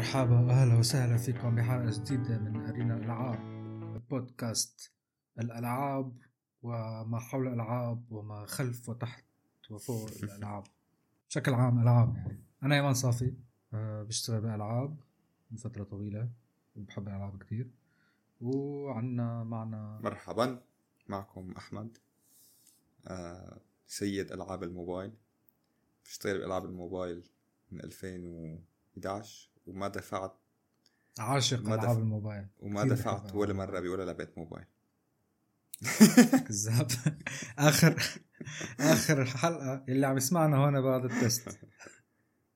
مرحبا أهلا وسهلا فيكم بحلقة جديدة من أرينا الألعاب بودكاست الألعاب وما حول الألعاب وما خلف وتحت وفوق الألعاب. بشكل عام ألعاب يعني. أنا ايمن صافي أه بشتغل بألعاب من فترة طويلة وبحب الألعاب كثير وعنا معنا مرحبا معكم أحمد آه سيد ألعاب الموبايل. بشتغل بألعاب الموبايل من 2011 وما دفعت عاشق ما ألعاب دف- الموبايل. وما دفعت ولا مرة بولا لعبه موبايل. كذاب اخر آخر حلقه اللي عم يسمعنا هون بعد التست.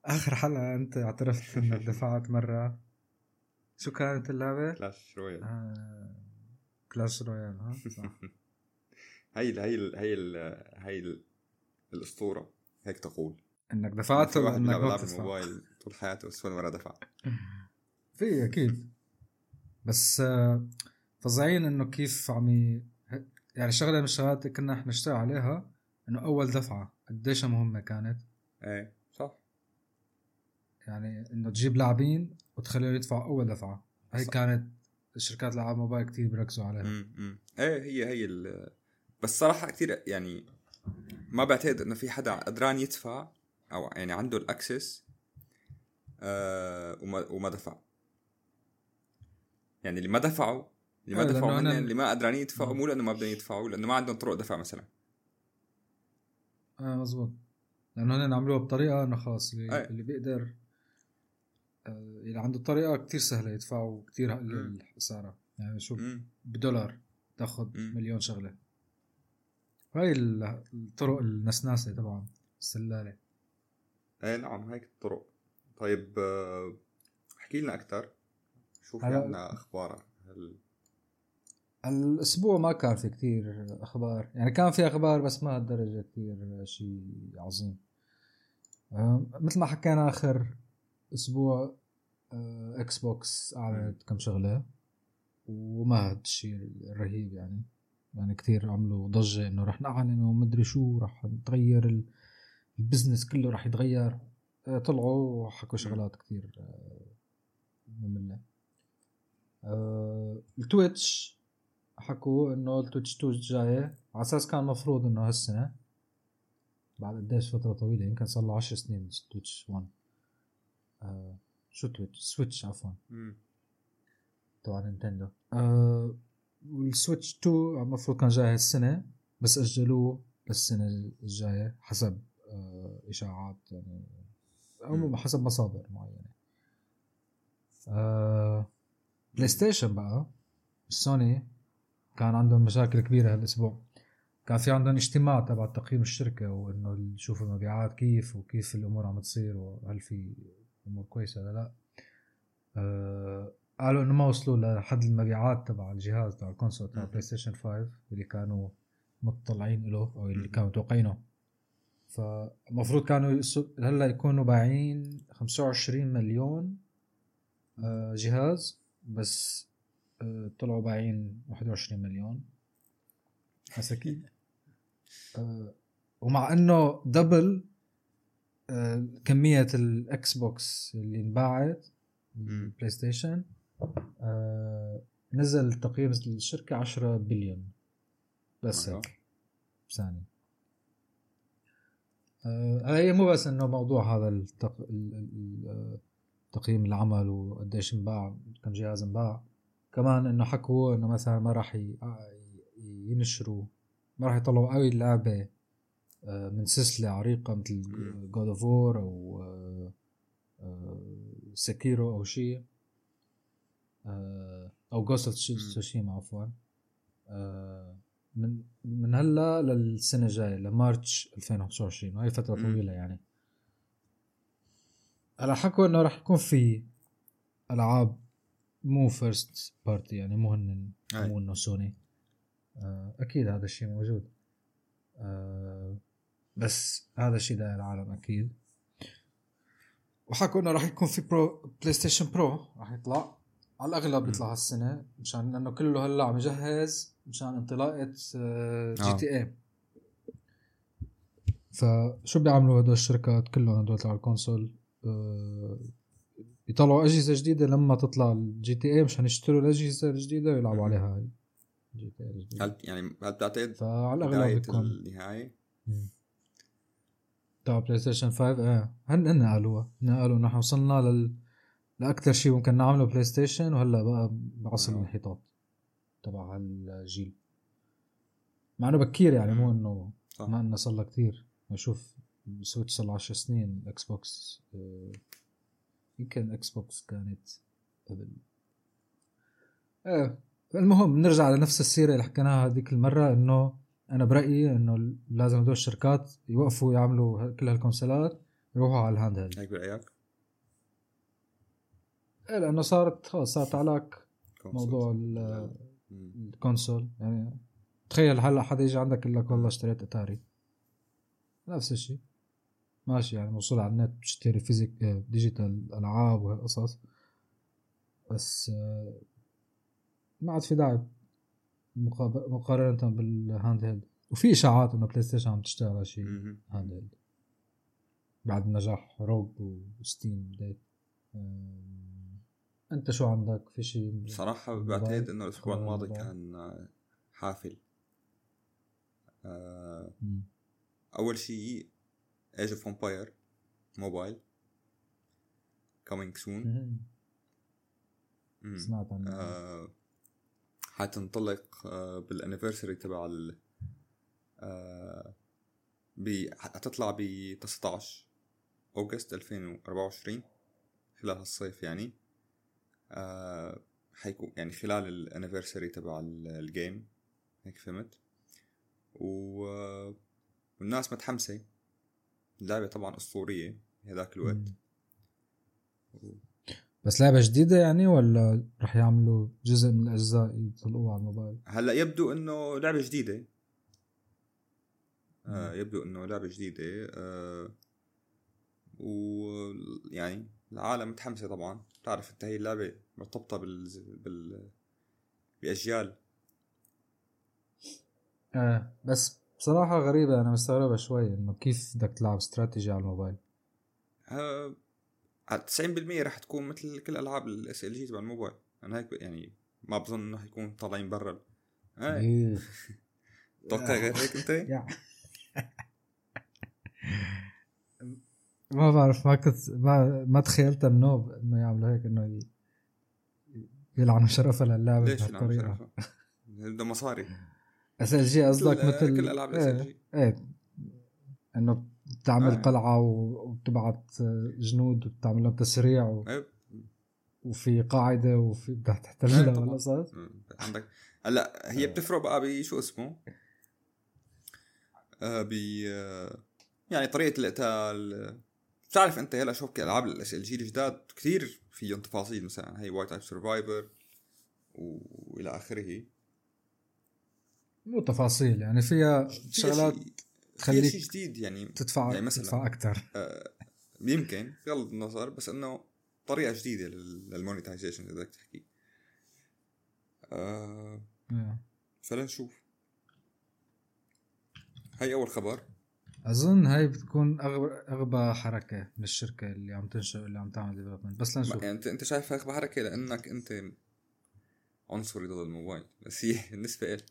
آخر حلقة أنت اعترفت إنك دفعت مرة. شو كانت اللعبة؟ كلاش رويال آه... كلاش رويال ها؟ صح. هي ال هي ال هي ال هي ال الأسطورة. هيك تقول. إنك دفعت ولا انك ما بتدفع؟ طول حياته بس ولا مره دفع في أكيد. بس آه، فظيعين إنه كيف عم. يعني شغلة من الشغلات كنا إحنا نشتغل عليها إنه أول دفعة قديش مهمة كانت؟ إيه صح. يعني إنه تجيب لاعبين وتخليهم يدفعوا أول دفعة. هي صح. كانت شركات العاب موبايل كتير بيركزوا عليها. امم إيه هي هي ال بس صراحة كثير يعني ما بعتقد إنه في حدا قدران يدفع أو يعني عنده الأكسس آه وما وما دفع يعني اللي ما دفعوا اللي ما إيه، دفعوا أنا- اللي ما قدرانين يدفعوا. مو لأنه ما بدهم يدفعوا لأنه ما عندهم طرق دفع مثلا آه مزبوط لأنه هن عملوها بطريقة إنه خلاص اللي, أي. اللي بيقدر آه، اللي عنده طريقة كتير سهلة يدفعوا كتير. الخساره يعني شو امم بدولار تأخذ. مليون شغلة هاي ال- الطرق النسناسة طبعا السلالة إيه نعم هيك الطرق طيب آه، احكي لنا أكثر شو في عنا أخبار هل الأسبوع ما كان في كتير أخبار. يعني كان في أخبار بس ما هالدرجه كتير شيء عظيم. آه، مثل ما حكينا آخر أسبوع إكس بوكس اعلنت كم شغلة وما هاد الشيء الرهيب يعني. يعني كتير عملوا ضجة إنه رح نعلن ومدري شو رح نتغير ال- ال business كله رح يتغير. طلعوا وحكوا شغلات كتير آه، مملة. آه، التويتش حكوا إنه التويتش 2 جاية على أساس كان مفروض إنه هالسنة بعد قديش فترة طويلة يمكن صار له 10 سنين Twitch 1 آه شو Twitch؟ Switch عفوا. تبع Nintendo. آه وال Switch 2 المفروض كان جاي هالسنة بس أجلوه للسنة الجاية حسب آه إشاعات يعني أو. حسب مصادر معينة آه PlayStation بقى سوني كان عندهم مشاكل كبيرة هالأسبوع كان في عندهم اجتماع تبع تقييم الشركة وإنه يشوفوا المبيعات كيف وكيف الأمور عم تصير وهل في أمور كويسة ولا لا آه قالوا إنه ما وصلوا لحد المبيعات تبع الجهاز تبع ال console تبع. PlayStation 5 اللي كانوا مطلعين له أو اللي. كانوا متوقعينه فالمفروض كانوا هلأ يكونوا بايعين 25 مليون آه، جهاز بس آه، طلعوا بايعين 21 مليون. مساكين آه، ومع إنه double كمية ال Xbox اللي انباعت. PlayStation نزل تقييم الشركة 10 بليون. بس أيوة. هيك. ثانية. هي مو بس إنه موضوع هذا التق... ال- ال- ال- تقييم العمل وقديش انباع كم جهاز انباع كمان إنه حكوا إنه مثلا ما راح ي- ينشروا ما راح يطلعوا اي لعبة آه، من سلسلة عريقة مثل. God of War أو Sekiro أو شيء آه، أو Ghost of. Tsushima عفوا آه، من من هلا للسنة الجاية ل March 2025 وهي فترة. طويلة يعني. هلا حكوا إنه راح يكون في ألعاب مو first party يعني مو هن. مو إنه سوني آه، أكيد هذا الشيء موجود. آه، بس هذا الشيء داير العالم أكيد. وحكوا إنه راح يكون في Pro PlayStation Pro راح يطلع. على الأغلب يطلع هالسنة مشان لأنه كله هلأ عم يجهز مشان انطلاقة آه، G آه. TA فشو بيعملوا هدول الشركات كلهم هدول تبع ال console؟ آه، يطلعوا أجهزة جديدة لما تطلع ال GTA مشان يشتروا الأجهزة الجديدة ويلعبوا عليها هاي. ال GTA الجديدة. هل يعني هل بتعتقد فعلى الأغلب بتكون النهاية؟ تبع PlayStation 5 إيه. هن هن قالوها هن قالوا نحن وصلنا لل لأكثر شيء ممكن نعمله PlayStation وهلأ بقى بعصر آه. الانحطاط تبع هالجيل مع إنه بكير يعني مو إنه. ما إنه صار له كثير نشوف Switch صار له 10 سنين Xbox آه، يمكن Xbox كانت قبل إيه المهم نرجع لنفس السيرة اللي حكيناها هذيك المرة إنه أنا برأيي إنه لازم هدول الشركات يوقفوا يعملوا كل هال console ات يروحوا على ال handheld هيك برأيك؟ إيه لأنه صارت خلص صارت علاك موضوع مم. ال console يعني تخيل هلا حدا يجي عندك يقول لك والله اشتريت أتاري. نفس الشيء. ماشي يعني موصول على النت بتشتري physic آه، digital ألعاب وهالقصص. بس آه، ما عاد في داعي مقارنة بال handheld وفي إشاعات إنه PlayStation عم تشتغل على شيء. handheld بعد نجاح ROG و Steam Deck أنت شو عندك في شيء صراحة موبايل؟ بعتقد إنه الأسبوع الماضي؟ كان آه، حافل مم. أول شيء Age of Empires Mobile coming soon. سمعت عنه آه، حتنطلق آه، بال anniversary تبع ال آه، حتطلع ب 19 August 2024 خلال هالصيف يعني حيكون يعني خلال ال anniversary تبع ال- ال game هيك فهمت؟ و آه، والناس متحمسة. اللعبة طبعا أسطورية بهذاك الوقت. مم. بس لعبة جديدة يعني ولا رح يعملوا جزء من الأجزاء يطلقوها على الموبايل؟ هلأ يبدو إنه لعبة جديدة. آه يبدو إنه لعبة جديدة. آه ويعني العالم متحمسة طبعا. بتعرف أنت هي اللعبة مرتبطة بال, بال... بأجيال. إيه بس بصراحة غريبة أنا مستغربة شوي إنه كيف بدك تلعب استراتيجي على الموبايل؟ آه على 90% رح تكون مثل كل ألعاب ال SLG تبع الموبايل. أنا هيك يعني ما بظن إنه حيكون طالعين برا. إيه توقع غير هيك أنت؟ ما بعرف ما كنت ما ما تخيلت منوب إنه يعملوا هيك إنه ي- يلعنوا شرفها للعبة ليش بهالطريقة شرفة؟ بده مصاري SLG قصدك كل- مثل كل ألعاب ال SLG إيه إنه بتعمل آه. قلعة وبتبعت جنود وبتعمل لهم تسريع و... إيه. وفي قاعدة وفي بدها إيه تحتلها طبعاً. ولا صار عندك هلأ هي بتفرق بقى بشو اسمه آه ب آه، يعني طريقة القتال بتعرف انت هلا شوف العاب ال SLG الجداد كثير فيهم تفاصيل مثلا هي Whiteout Survival وإلى آخره. مو تفاصيل يعني فيها شغلات تخليك شيء جديد يعني. تدفع يعني مثلاً. تدفع أكثر يمكن بغض النظر بس إنه طريقة جديدة لل monetization إذا بدك تحكي. آه فلنشوف. هي أول خبر. أظن هاي بتكون اغبى أغبى حركة من الشركة اللي عم تنشئ اللي عم تعمل development بس لنشوف. يعني أنت أنت شايف هيك بحركه لأنك أنت عنصري ضد الموبايل. بس هي بالنسبة لي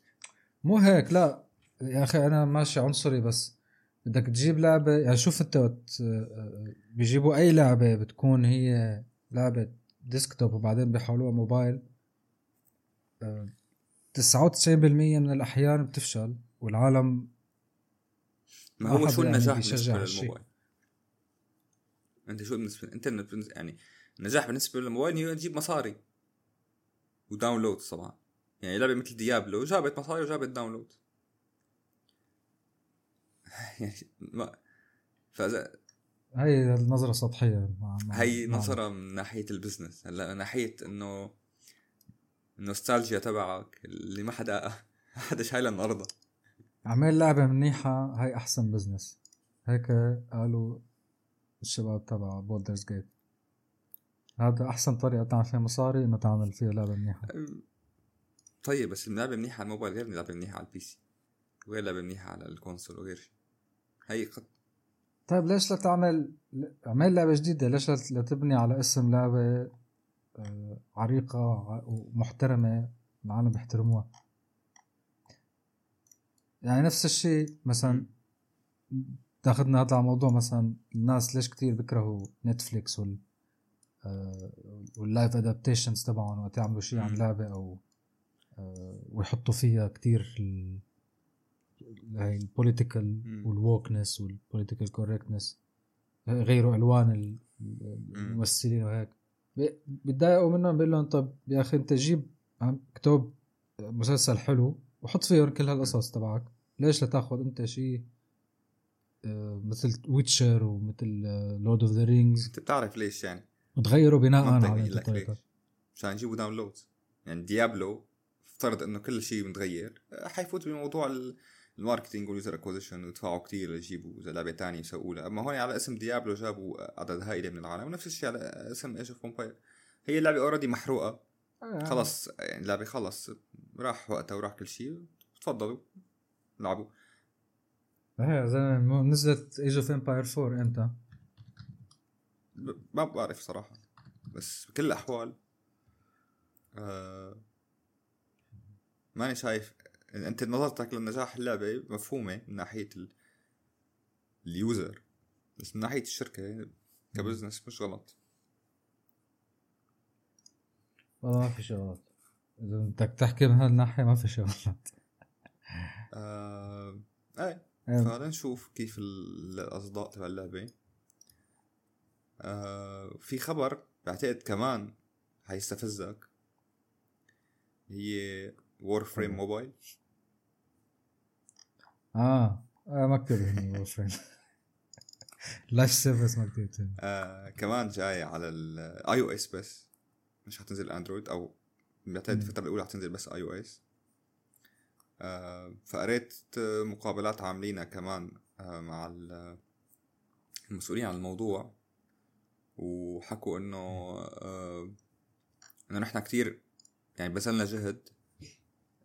مو هيك لا. يا أخي أنا ماشي عنصري بس بدك تجيب لعبة يعني شوف أنت وقت آه، بيجيبوا أي لعبة بتكون هي لعبة ديسكتوب وبعدين بيحولوها موبايل آه، 99% من الأحيان بتفشل والعالم ما هو شو يعني النجاح بالنسبة. للموبايل؟ أنت شو بالنسبة أنت يعني النجاح بالنسبة للموبايل هي تجيب مصاري. و download طبعا. يعني لعبة مثل ديابلو جابت مصاري وجابت download. يعني ما فاذا هي النظرة سطحية. مع مع هي نظرة من ناحية ال business. هلا من ناحية انه النوستالجيا تبعك اللي ما حدا ما حدا شايلها النهارده. عمل لعبة منيحه هاي أحسن business هيك قالوا الشباب تبع Baldur's Gate هذا أحسن طريقة تعمل فيها مصاري إنه تعمل فيها لعبة منيحه طيب بس اللعبة منيحة على الموبايل غير لعبة منيحة على ال PC وغير لعبة منيحة على ال console وغير شيء هي قد طيب ليش لا تعمل اعمل لعبة جديدة؟ ليش لا تبني على اسم لعبة آه، عريقة ومحترمة؟ العالم بيحترموها. يعني نفس الشيء مثلا تاخذنا هذا الموضوع مثلا الناس ليش كتير بيكرهوا Netflix وال آه، وال live adaptations تبعهم وقت يعملوا شيء عن لعبة أو آه، ويحطوا فيها كتير هاي ال political وال wokeness وال political correctness غيروا ألوان الممثلين وهيك. بتضايقوا منهم بقول لهم طب يا أخي أنت جيب اكتب مسلسل حلو وحط فيه كل هالقصص تبعك. ليش لا تاخذ انت شيء آه، مثل Witcher ومثل Lord of the Rings انت بتعرف ليش يعني؟ وتغيروا بناء على مشان يجيبوا downloads يعني ديابلو افترض انه كل شيء متغير حيفوت بموضوع ال marketing وال user acquisition ويدفعوا كثير ليجيبوا لعبة ثانية يسووا لها. أما هون على اسم ديابلو جابوا عدد هائل من العالم. ونفس الشيء على اسم Age of Empires هي اللعبة already محروقة. آه. خلص يعني اللعبه خلص راح وقتها وراح كل شيء تفضلوا لعبوا. إيه زلمة نزلت Age of Empires 4 إمتى؟ ما بعرف صراحة بس بكل الأحوال آه ماني شايف أنت نظرتك لنجاح اللعبة مفهومة من ناحية ال user بس من ناحية الشركة ك business مش غلط. والله ما في غلط إذا بدك تحكي من هالناحية ما في غلط آه... إيه فهذا نشوف كيف الأصداء تبع اللعبة. آه... في خبر بعتقد كمان حيستفزك. هي Warframe Mobile آه, آه ما كتبت Warframe live service ما كتبت آه كمان جاي على ال iOS بس. مش حتنزل Android أو بعتقد الفترة الأولى حتنزل بس iOS فقريت مقابلات عاملينها كمان آه مع المسؤولين عن الموضوع وحكوا إنه آه إنه نحن كتير يعني بذلنا جهد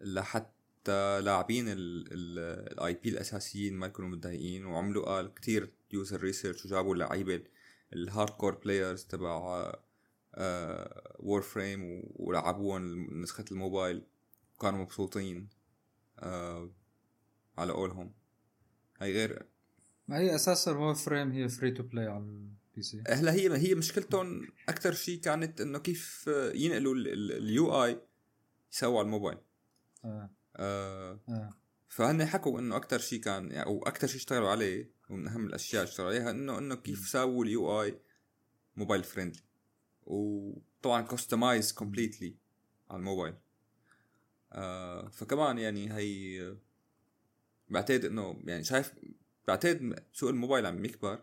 لحتى لاعبين ال IP الأساسيين ما يكونوا متضايقين وعملوا قال كتير user research وجابوا اللعيبه ال hardcore players تبع Warframe ولعبوهم نسخة الموبايل وكانوا مبسوطين آه على قولهم هي غير ما هي أساسا Warframe هي free to play على ال PC هلا هي هي مشكلتهم أكثر شيء كانت إنه كيف ينقلوا ال UI يسووا على الموبايل آه. آه. آه. فهن حكوا إنه أكثر شيء كان يعني أو أكثر شيء اشتغلوا عليه ومن أهم الأشياء اللي اشتغلوا عليها انه إنه كيف سووا ال UI mobile friendly وطبعا customized completely على الموبايل. آه فكمان يعني هي بعتقد إنه يعني شايف بعتقد سوق الموبايل عم يكبر.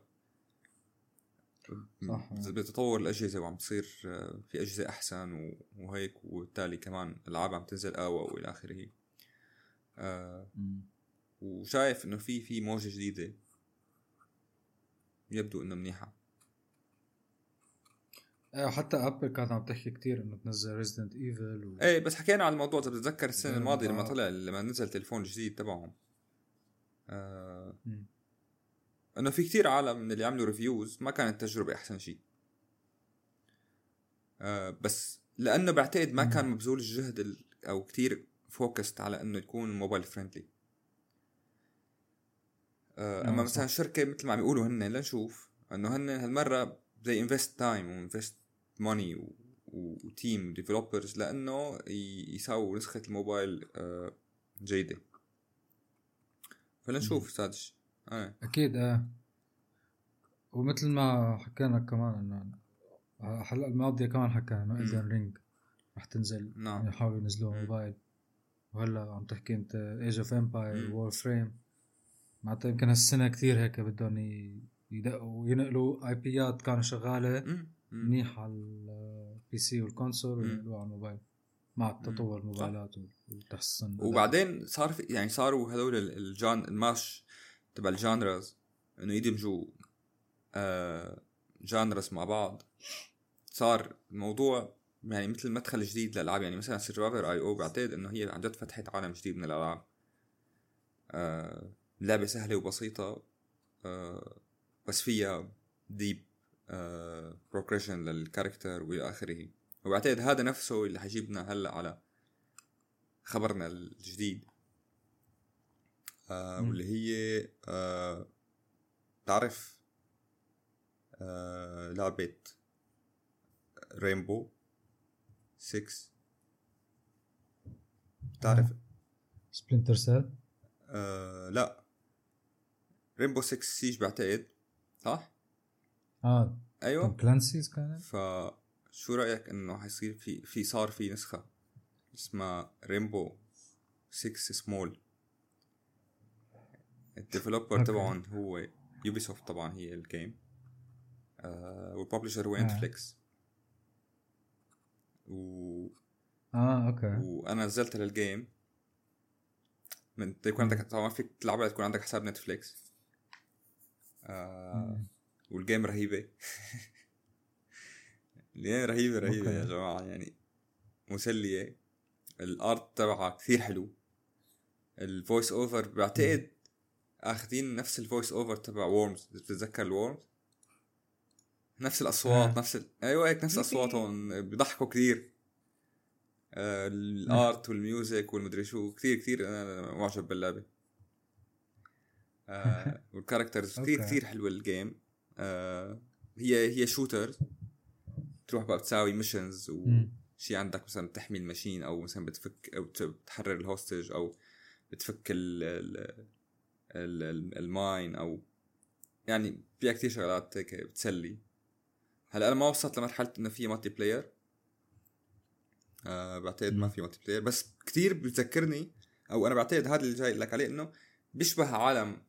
صح. بتطور الأجهزة وعم تصير آه، في أجهزة أحسن وهيك وبالتالي كمان العاب عم تنزل أقوى وإلى آخره. آه وشايف إنه في في موجة جديدة يبدو إنه منيحة. إيه حتى Apple كانت عم تحكي كثير إنه تنزل Resident Evil و... إيه بس حكينا عن الموضوع إذا بتتذكر السنة الماضية لما طلع لما نزل تليفون جديد تبعهم. آه إنه في كتير عالم من اللي عملوا reviews ما كانت تجربة أحسن شيء. آه بس لأنه بعتقد ما كان مبذول الجهد أو كتير focused على إنه يكون mobile friendly آه أما مثلا شركة مثل ما عم يقولوا هن لنشوف إنه هن هالمرة زي invest time و invest money و team developers لأنه يساووا نسخة الموبايل آه جيدة. فلنشوف سادش آه. أكيد آه. ومثل ما حكينا كمان إنه الحلقة الماضية كمان حكينا إنه Elden Ring رح تنزل نعم. يحاولوا ينزلوها موبايل. وهلأ عم تحكي أنت Age of Empires Warframe معناتها يمكن هالسنة كثير هيك بدهم يدقوا وينقلوا IP ات كانوا شغالة. منيح على ال PC وال console وينقلوها على الموبايل مع تطور الموبايلات والتحسن وبعدين صار في يعني صاروا هذول ال genre ال mash تبع ال genres إنه يدمجوا آه genres مع بعض. صار الموضوع يعني مثل مدخل جديد للألعاب. يعني مثلا Survivor.io بعتقد إنه هي عن جد فتحت عالم جديد من الألعاب. آه لعبة سهلة وبسيطة آه بس فيها deep progression لل character وإلى آخره. وبعتقد هذا نفسه اللي حيجيبنا هلأ على خبرنا الجديد. آه واللي هي آه تعرف آه لعبة Rainbow 6 بتعرف Splinter Cell آه لا. Rainbow 6 Siege بعتقد صح؟ آه أيوه. Clancy's كانت فشو رأيك إنه حيصير في في صار في نسخة اسمها Rainbow 6 SMOL ال developer تبعهم هو Ubisoft طبعا هي ال game آه وال publisher هو Netflix آه. و آه أوكي. وأنا نزلت لل game من يكون عندك طبعا فيك تلعبها تكون عندك حساب Netflix آه وال game رهيبه ال game رهيبه رهيبه يا جماعة يعني مسلية. ال art تبعها كثير حلو. ال voice over بعتقد أخذين نفس ال voice over تبع Worms بتتذكر ال Worms نفس الأصوات. نفس ال... أيوه هيك نفس اصواتهم بيضحكوا كثير. آه ال art وال music والمدري شو كثير كثير. أنا معجب باللعبة. آه وال characters كثير كثير حلوة ال game آه هي هي shooter تروح بقى بتساوي missions وشي عندك مثلا تحمي ال machine أو مثلا بتفك أو بتحرر ال hostage أو بتفك ال ال ال ال mine أو يعني فيها كثير شغلات هيك بتسلي. هلأ أنا ما وصلت لمرحلة إنه في multiplayer آه بعتقد ما في multiplayer بس كثير بتذكرني أو أنا بعتقد هذا اللي جاي لك عليه إنه بيشبه عالم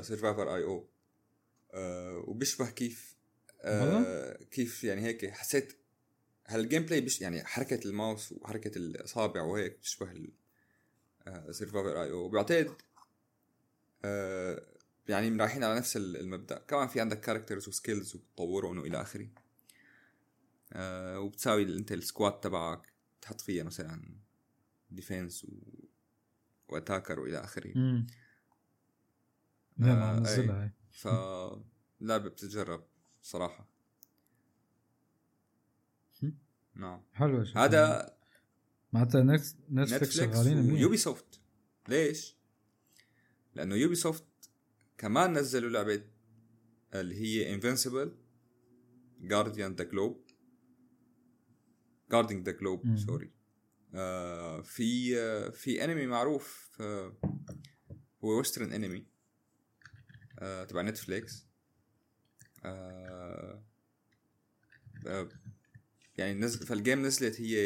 Survivor.io وبيشبه كيف آه كيف يعني هيك حسيت هال gameplay بش يعني حركة الماوس وحركة الإصابع وهيك بتشبه Survivor.io وبعتقد آه يعني رايحين على نفس المبدأ. كمان في عندك characters و skills وبتطورهم والى آخره. آه وبتساوي أنت ال squad تبعك تحط فيها مثلا defense و... و attacker وإلى آخره. امم لا نزلها هي ف لعبة بتتجرب صراحة. نعم. حلو هذا معناتها Netflix شغالين يوبي سوفت ليش؟ لأنه Ubisoft كمان نزلوا لعبة اللي هي Invincible Guardian the Globe Guarding the Globe sorry. في آه في انمي معروف آه هو western anime آه تبع Netflix آه آه يعني نزل فال game نزلت هي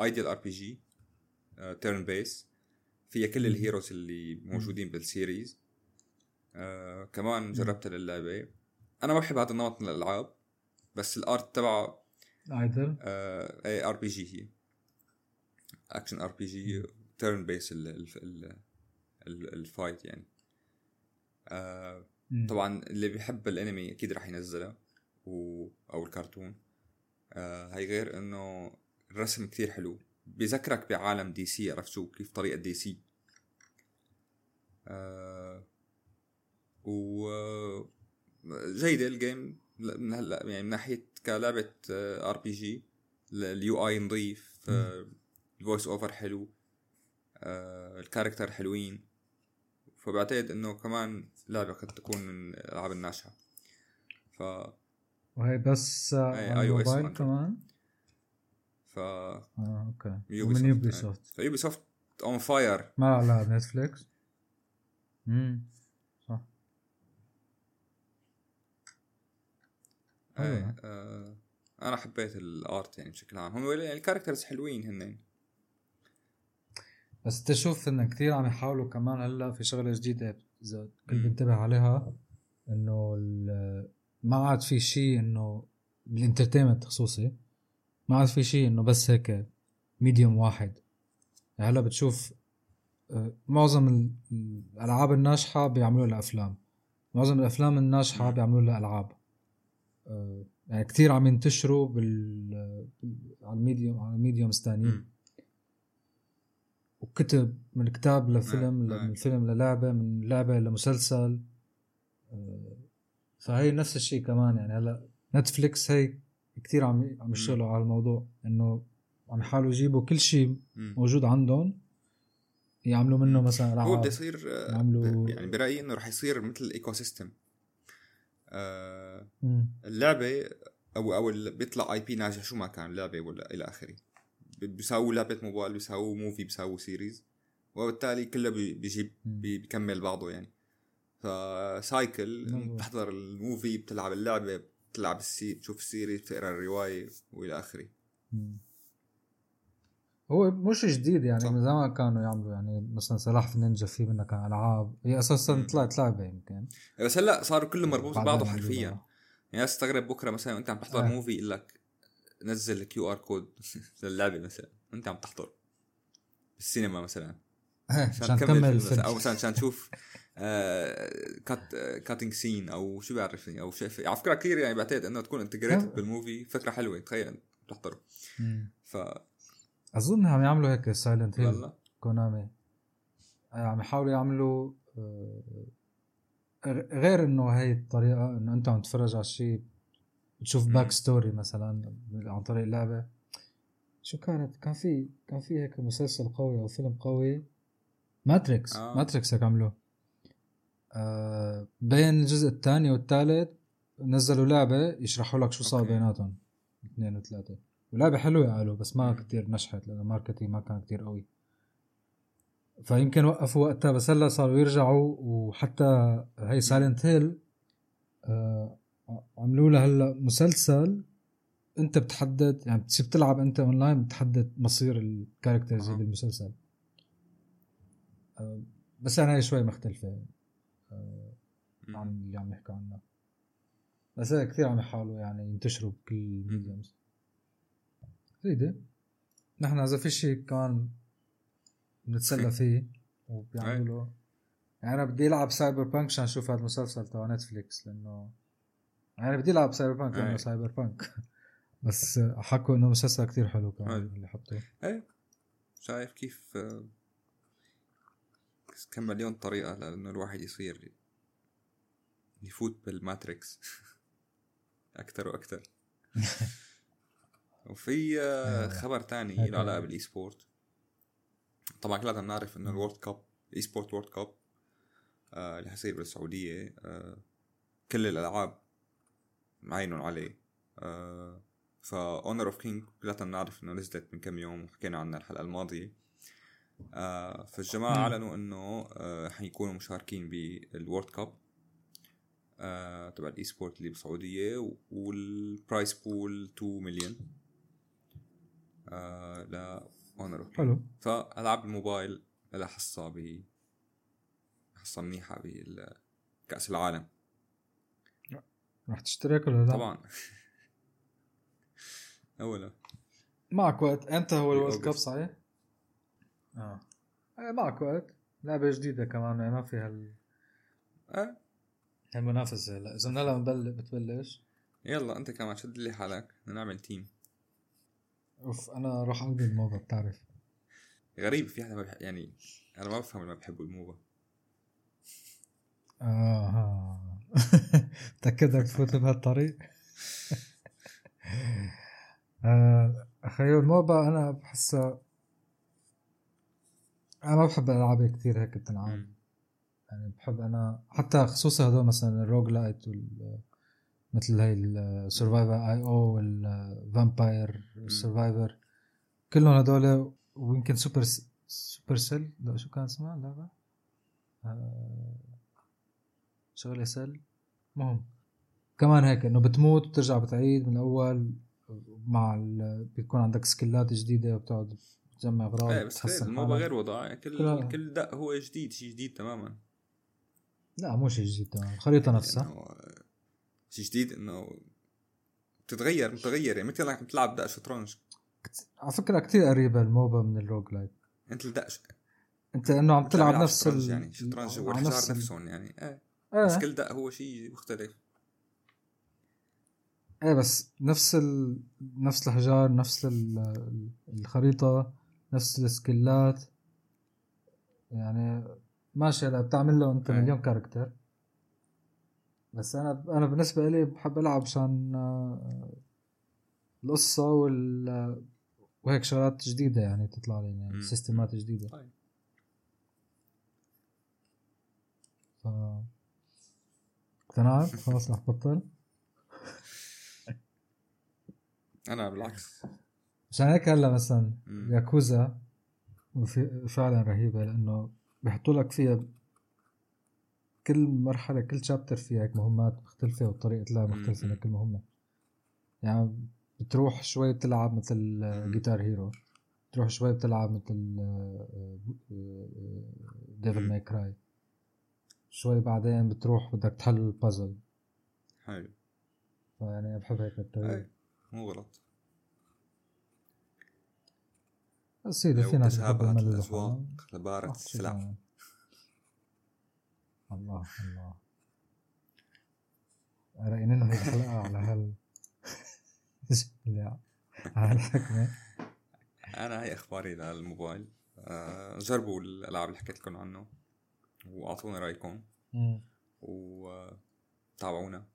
idle RPG turn-based فيها كل ال heroes اللي موجودين بال series آه كمان جربتها للعبة. أنا ما بحب هذا النمط من الألعاب بس ال art تبعه idle آه اي RPG هي. action RPG turn-based ال fight يعني. آه طبعا اللي بيحب الانمي أكيد راح ينزلها و أو الكرتون. آه هي غير إنه الرسم كثير حلو. بيذكرك بعالم DC عرفت شو كيف طريقة DC؟ آه و جيدة ال game من هلا يعني من ناحية كلعبة RPG ال UI نظيف ال voice over حلو آه ال character حلوين. فبعتقد إنه كمان لعبة قد تكون من الالعاب الناجحه ف وهي بس على الموبايل كمان؟ ف آه أوكي. Ubi من Ubisoft ف Ubisoft on fire ما على Netflix امم صح. إيه آه أنا حبيت ال art يعني بشكل عام. هم يعني ال characters حلوين هن بس تشوف انه كثير عم يحاولوا كمان هلأ في شغلة جديدة إذا كنت بنتبه عليها إنه ما عاد في شيء إنه بال entertainment خصوصي ما عاد في شيء إنه بس هيك medium واحد. يعني هلأ بتشوف آه، معظم الألعاب الناجحة بيعملوا لها أفلام. معظم الأفلام الناجحة بيعملوا لها ألعاب. آه، يعني كثير عم ينتشروا بال على ال medium على ال mediums الثانيين وكتب من كتاب لفيلم نعم. من فيلم للعبة من لعبة لمسلسل. آه، فهي نفس الشيء كمان يعني. هلا Netflix هي كثير عم عم يشتغلوا على الموضوع إنه عم يحاولوا يجيبوا كل شيء موجود عندهم يعملوا منه مثلا العاب هو بده يصير يعملوا يعني برأيي إنه رح يصير مثل ecosystem آه اللعبة أو أو بيطلع IP ناجح شو ما كان لعبه ولا إلى آخره. بيساووا لعبة موبايل بيساووا movie بيساووا series وبالتالي كله بيجيب بيكمل بعضه يعني. ف cycle بتحضر ال movie بتلعب اللعبة بتلعب ال se- بتشوف ال series بتقرأ الرواية وإلى آخره. هو مش جديد يعني من زمان كانوا يعملوا يعني مثلا سلاحف النينجا في منها كان ألعاب. هي أساسا طلعت لعبة يمكن. بس هلأ صاروا كله مربوط ببعضه حرفيا. يعني استغرب بكرة مثلا وأنت عم تحضر آه. movie يقول لك نزل ال QR code للعبه مثلا. وانت عم تحضر. بالسينما مثلا. عشان تكمل أو مثلا عشان تشوف cut cutting scene أو شو بعرفني أو شيء على فكرة كثير يعني بعتقد إنه تكون integrated بال movie فكرة حلوة. تخيل تحضره. ف أظن عم يعملوا هيك Silent Hill Konami. عم يحاولوا يعملوا آه، غير إنه هي الطريقة إنه أنت عم تتفرج على شيء تشوف back story مثلا عن طريق لعبه شو كانت؟ كان في كان في هيك مسلسل قوي أو فيلم قوي. Matrix آه. Matrix هيك عملوه. آه بين الجزء الثاني والثالث نزلوا لعبة يشرحوا لك شو صار بيناتهم. اثنين وثلاثة. ولعبة حلوة قالوا بس ما كتير نجحت لأنه ال marketing ما كان كتير قوي. فيمكن وقفوا وقتها بس هلا صاروا يرجعوا وحتى هي Silent Hill آه عملوا لها هلا مسلسل. انت بتحدد يعني بتصير تلعب انت اونلاين بتحدد مصير ال characters اللي بالمسلسل. آه بس يعني هي شوي مختلفة. آه عن اللي عم نحكي عنه. بس هي كثير عم يحاولوا يعني ينتشروا بكل ال mediums جيدة نحن إذا في شيء كمان بنتسلى فيه وبيعملوا. يعني أنا بدي ألعب Cyberpunk عشان أشوف هذا المسلسل تبع نتفليكس لأنه يعني بدي ألعب Cyberpunk لأنه Cyberpunk بس حكوا إنه مسلسل كتير حلو كمان اللي حطوه. إيه شايف كيف آه، كم مليون طريقة لأنه الواحد يصير يفوت بال Matrix. أكثر وأكثر وفي آه، خبر تاني له علاقة بال e-sport طبعا كلنا بنعرف إنه ال World Cup e-sport و World Cup اللي حيصير بالسعودية آه كل الألعاب معينهم عليه. آه فا Honor of King كلنا بنعرف إنه نزلت من كم يوم وحكينا عنها الحلقة الماضية. آه فالجماعة أعلنوا إنه آه حيكونوا مشاركين بال World Cup آه تبع ال e-sport اللي بالسعودية وال prize pool 2 مليون آه ل Honor حلو. فألعاب الموبايل لها حصه ب حصه منيحه بكاس العالم. راح تشترك ولا لا؟ طبعا. أولا. معك وقت. إمتى هو ال World Cup صحيح؟ آه. إيه معك وقت. لعبة جديدة كمان يعني ما فيها ال آه. المنافسة هلا. إذا من هلا بتبلش. يلا أنت كمان شد لي حالك. بدنا نعمل تيم أوف أنا راح أقضي الموبا بتعرف. غريب في حدا ما بح... يعني أنا ما بفهم اللي ما بحبوا الموبا آه متأكد بدك تفوت بهالطريق آه أخي الموبا أنا بحسها أنا ما بحب الالعاب كثير هيك بتنعاد. يعني بحب أنا حتى خصوصا هدول مثلا ال roguelite وال مثل هاي ال Survivor.io وال Vampire Survivor كلهم هدول ويمكن super Supercell لا شو كان اسمها اللعبة؟ آه شغلة cell مهم. كمان هيك إنه بتموت وبترجع بتعيد من الأول مع بيكون عندك سكيلات جديدة وبتقعد تجمع أغراض إيه بس غير الموبا غير وضع يعني كل كل, كل دق هو جديد شيء جديد تماما. لا مو شيء جديد تماما. الخريطه نفسها. شيء جديد إنه بتتغير متغير يعني مثل انك تلعب دق شطرنج على فكرة كثير قريبة الموبا من الروج لايك أنت الدقش. أنت إنه عم تلعب نفس ال... يعني شطرنج والحجار نفسهم يعني. إيه. إيه. بس كل دق هو شيء مختلف إيه بس نفس ال... نفس الحجار نفس ال... الخريطة نفس السكيلات يعني ماشي هلا بتعمل له أنت إيه. مليون character بس أنا أنا بالنسبة لي بحب ألعب عشان آه، القصة وال وهيك شغلات جديدة يعني تطلع لي يعني سيستمات جديدة طيب. ف اقتنعت خلاص رح بطل. أنا بالعكس. عشان هيك هلا مثلا ياكوزا فعلا رهيبة لأنه بيحطوا لك فيها كل مرحلة كل شابتر فيها هيك مهمات مختلفة وطريقة لعب مختلفة لكل مهمة. يعني بتروح شوي بتلعب مثل جيتار هيرو بتروح شوي بتلعب مثل ديفل ماي كراي شوي بعدين بتروح بدك تحل البازل حلو فيعني بحب هيك الطريقة. مو غلط. بس اذا في ناس بتحب الاسواق لبارة السلع الله الله. راينين هي الحلقة على هال على الحكمة. أنا هي أخباري للموبايل. آه جربوا الألعاب اللي حكيت لكم عنه. وأعطونا رأيكم. وتابعونا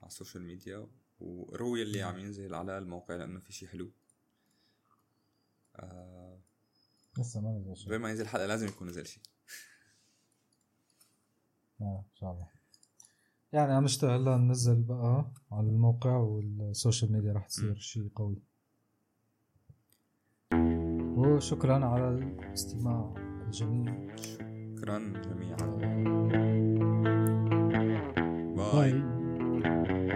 على ال social media. وقروا اللي عم ينزل على الموقع لأنه في شي حلو. آه لسه ما نزل شيء ما ينزل حلقة لازم يكون نزل شيء آه إن شاء الله. يعني عم نشتغل ننزل بقى على الموقع وال social media راح تصير شيء قوي. وشكرا على الاستماع الجميل. شكرا جميعا باي, باي.